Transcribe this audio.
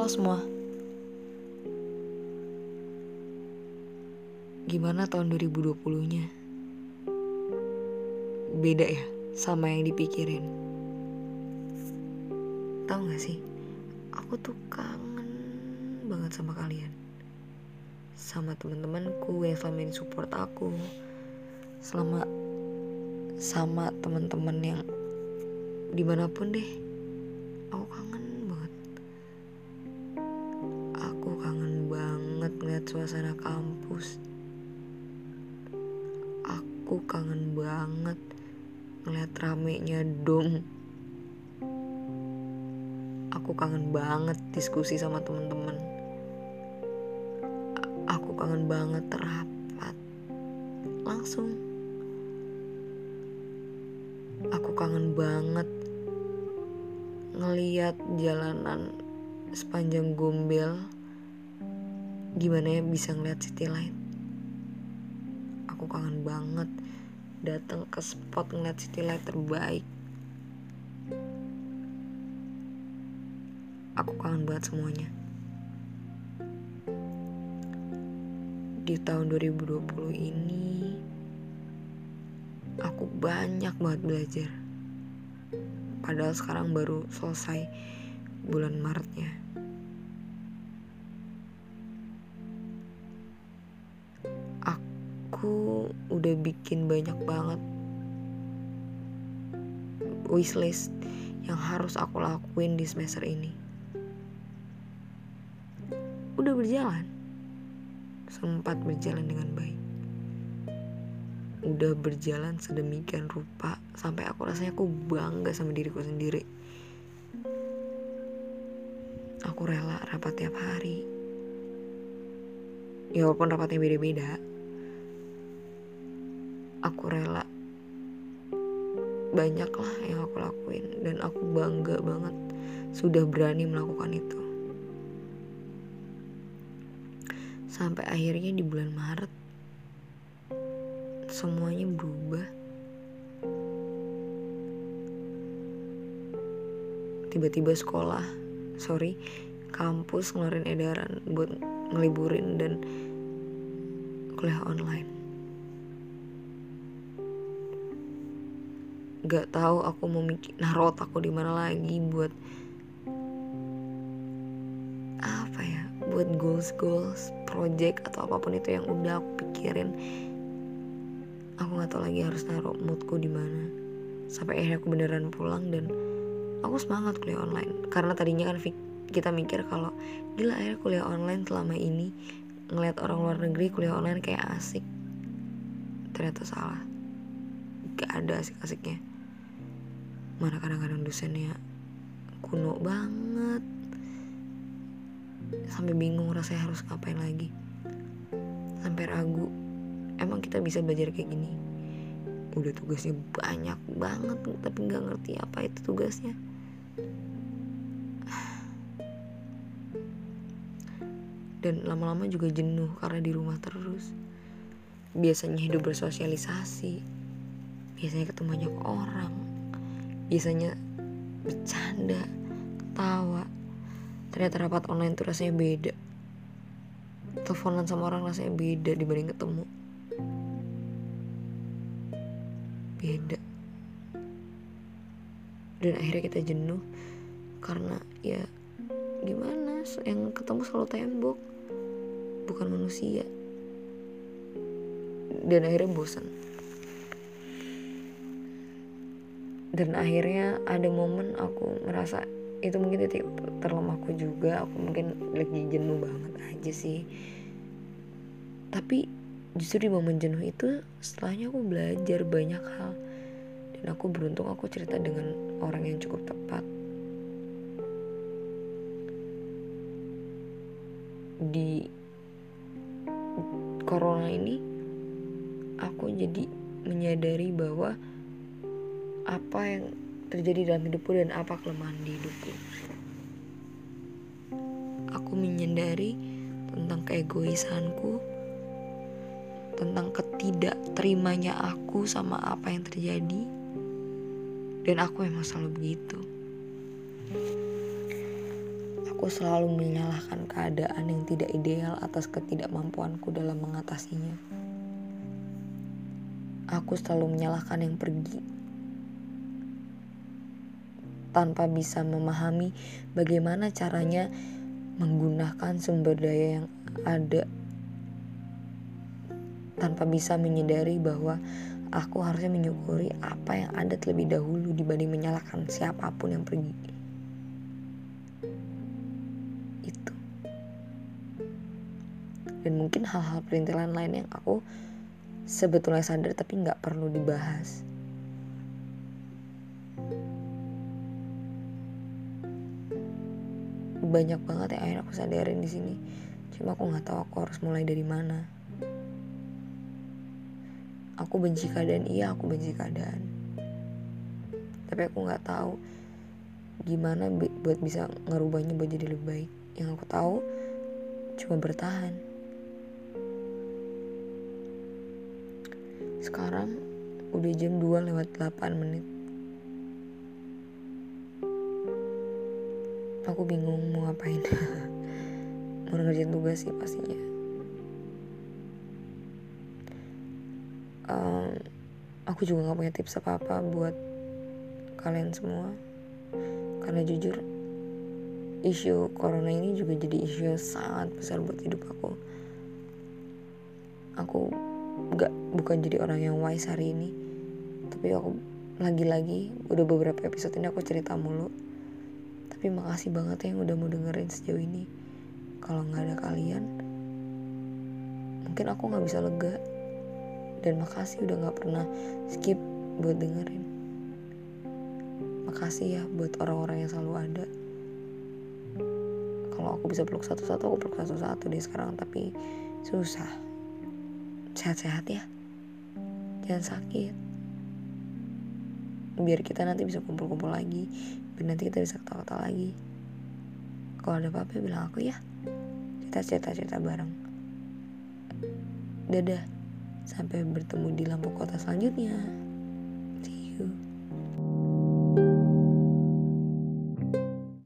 Halo semua. Gimana tahun 2020-nya? Beda ya sama yang dipikirin. Tahu gak sih? Aku tuh kangen banget sama kalian. Sama teman-temanku yang selama ini support aku. Selama sama teman-teman yang di mana pun deh. Aku kangen ngeliat suasana kampus. Aku kangen banget ngeliat ramenya dom. Aku kangen banget diskusi sama teman-teman. Aku kangen banget rapat langsung. Aku kangen banget ngeliat jalanan sepanjang gombel gimana ya bisa ngeliat city light aku kangen banget datang ke spot ngeliat city light terbaik. Aku kangen banget semuanya. Di tahun 2020 ini aku banyak banget belajar. Padahal sekarang baru selesai bulan Maretnya aku udah bikin banyak banget wishlist yang harus aku lakuin di semester ini. Udah berjalan. Sempat berjalan dengan baik. Udah berjalan sedemikian rupa sampai aku rasanya aku bangga sama diriku sendiri. Aku rela rapat tiap hari. Ya walaupun rapatnya beda-beda aku rela. Banyak lah yang aku lakuin dan aku bangga banget sudah berani melakukan itu. Sampai akhirnya di bulan Maret semuanya berubah. Tiba-tiba sekolah sorry kampus ngeluarin edaran buat ngeliburin dan kuliah online gak tahu aku mau mikir naruh aku di mana lagi buat apa ya buat goals goals project atau apa pun itu yang udah aku pikirin. Aku nggak tahu lagi harus naruh moodku di mana. Sampai akhirnya aku beneran pulang dan aku semangat kuliah online. Karena tadinya kan kita mikir kalau gila akhirnya kuliah online selama ini ngeliat orang luar negeri kuliah online kayak asik. Ternyata salah. Gak ada asik-asiknya mana kadang-kadang dosennya kuno banget. Sampai bingung rasanya harus ngapain lagi. Sampai ragu emang kita bisa belajar kayak gini? Udah tugasnya banyak banget tapi nggak ngerti apa itu tugasnya. Dan lama-lama juga jenuh karena di rumah terus. Biasanya hidup bersosialisasi. Biasanya ketemu banyak orang biasanya bercanda ketawa. Ternyata rapat online tuh rasanya beda. Teleponan sama orang rasanya beda dibanding ketemu. Beda. Dan akhirnya kita jenuh karena ya gimana yang ketemu selalu tembok bukan manusia. Dan akhirnya bosan dan akhirnya ada momen aku merasa itu mungkin titik terlemahku juga. Aku mungkin lagi jenuh banget aja sih. Tapi justru di momen jenuh itu setelahnya aku belajar banyak hal. Dan aku beruntung aku cerita dengan orang yang cukup tepat. Di corona ini aku jadi menyadari bahwa apa yang terjadi dalam hidupku dan apa kelemahan di hidupku. Aku menyadari tentang keegoisanku, tentang ketidakterimanya aku sama apa yang terjadi, dan aku emang selalu begitu. Aku selalu menyalahkan keadaan yang tidak ideal atas ketidakmampuanku dalam mengatasinya. Aku selalu menyalahkan yang pergi tanpa bisa memahami bagaimana caranya menggunakan sumber daya yang ada tanpa bisa menyadari bahwa aku harusnya menyukuri apa yang ada terlebih dahulu dibanding menyalahkan siapa pun yang pergi. Itu. Dan mungkin hal-hal perintilan lain yang aku sebetulnya sadar tapi nggak perlu dibahas. Banyak banget yang akhirnya aku sadarin di sini. Cuma aku nggak tahu aku harus mulai dari mana. Aku benci keadaan, iya aku benci keadaan. Tapi aku nggak tahu gimana buat bisa ngerubahnya buat jadi lebih baik. Yang aku tahu cuma bertahan. Sekarang udah jam 2 lewat 8 menit. Aku bingung mau ngapain. mau ngerjain tugas sih pastinya. um, aku juga gak punya tips apa-apa buat kalian semua karena jujur isu corona ini juga jadi isu yang sangat besar buat hidup aku aku gak bukan jadi orang yang wise hari ini tapi aku lagi-lagi udah beberapa episode ini aku cerita mulu tapi makasih banget ya yang udah mau dengerin sejauh ini. Kalau nggak ada kalian mungkin aku nggak bisa lega. Dan makasih udah gak pernah skip buat dengerin. Makasih ya buat orang-orang yang selalu ada. Kalau aku bisa peluk satu-satu aku peluk satu-satu deh sekarang. Tapi susah. Sehat-sehat ya. Jangan sakit. Biar kita nanti bisa kumpul-kumpul lagi biar nanti kita bisa ketawa-ketawa lagi. Kalau ada apa-apa bilang aku ya. Kita cerita-cerita bareng. Dadah. Sampai bertemu di lampu kota selanjutnya.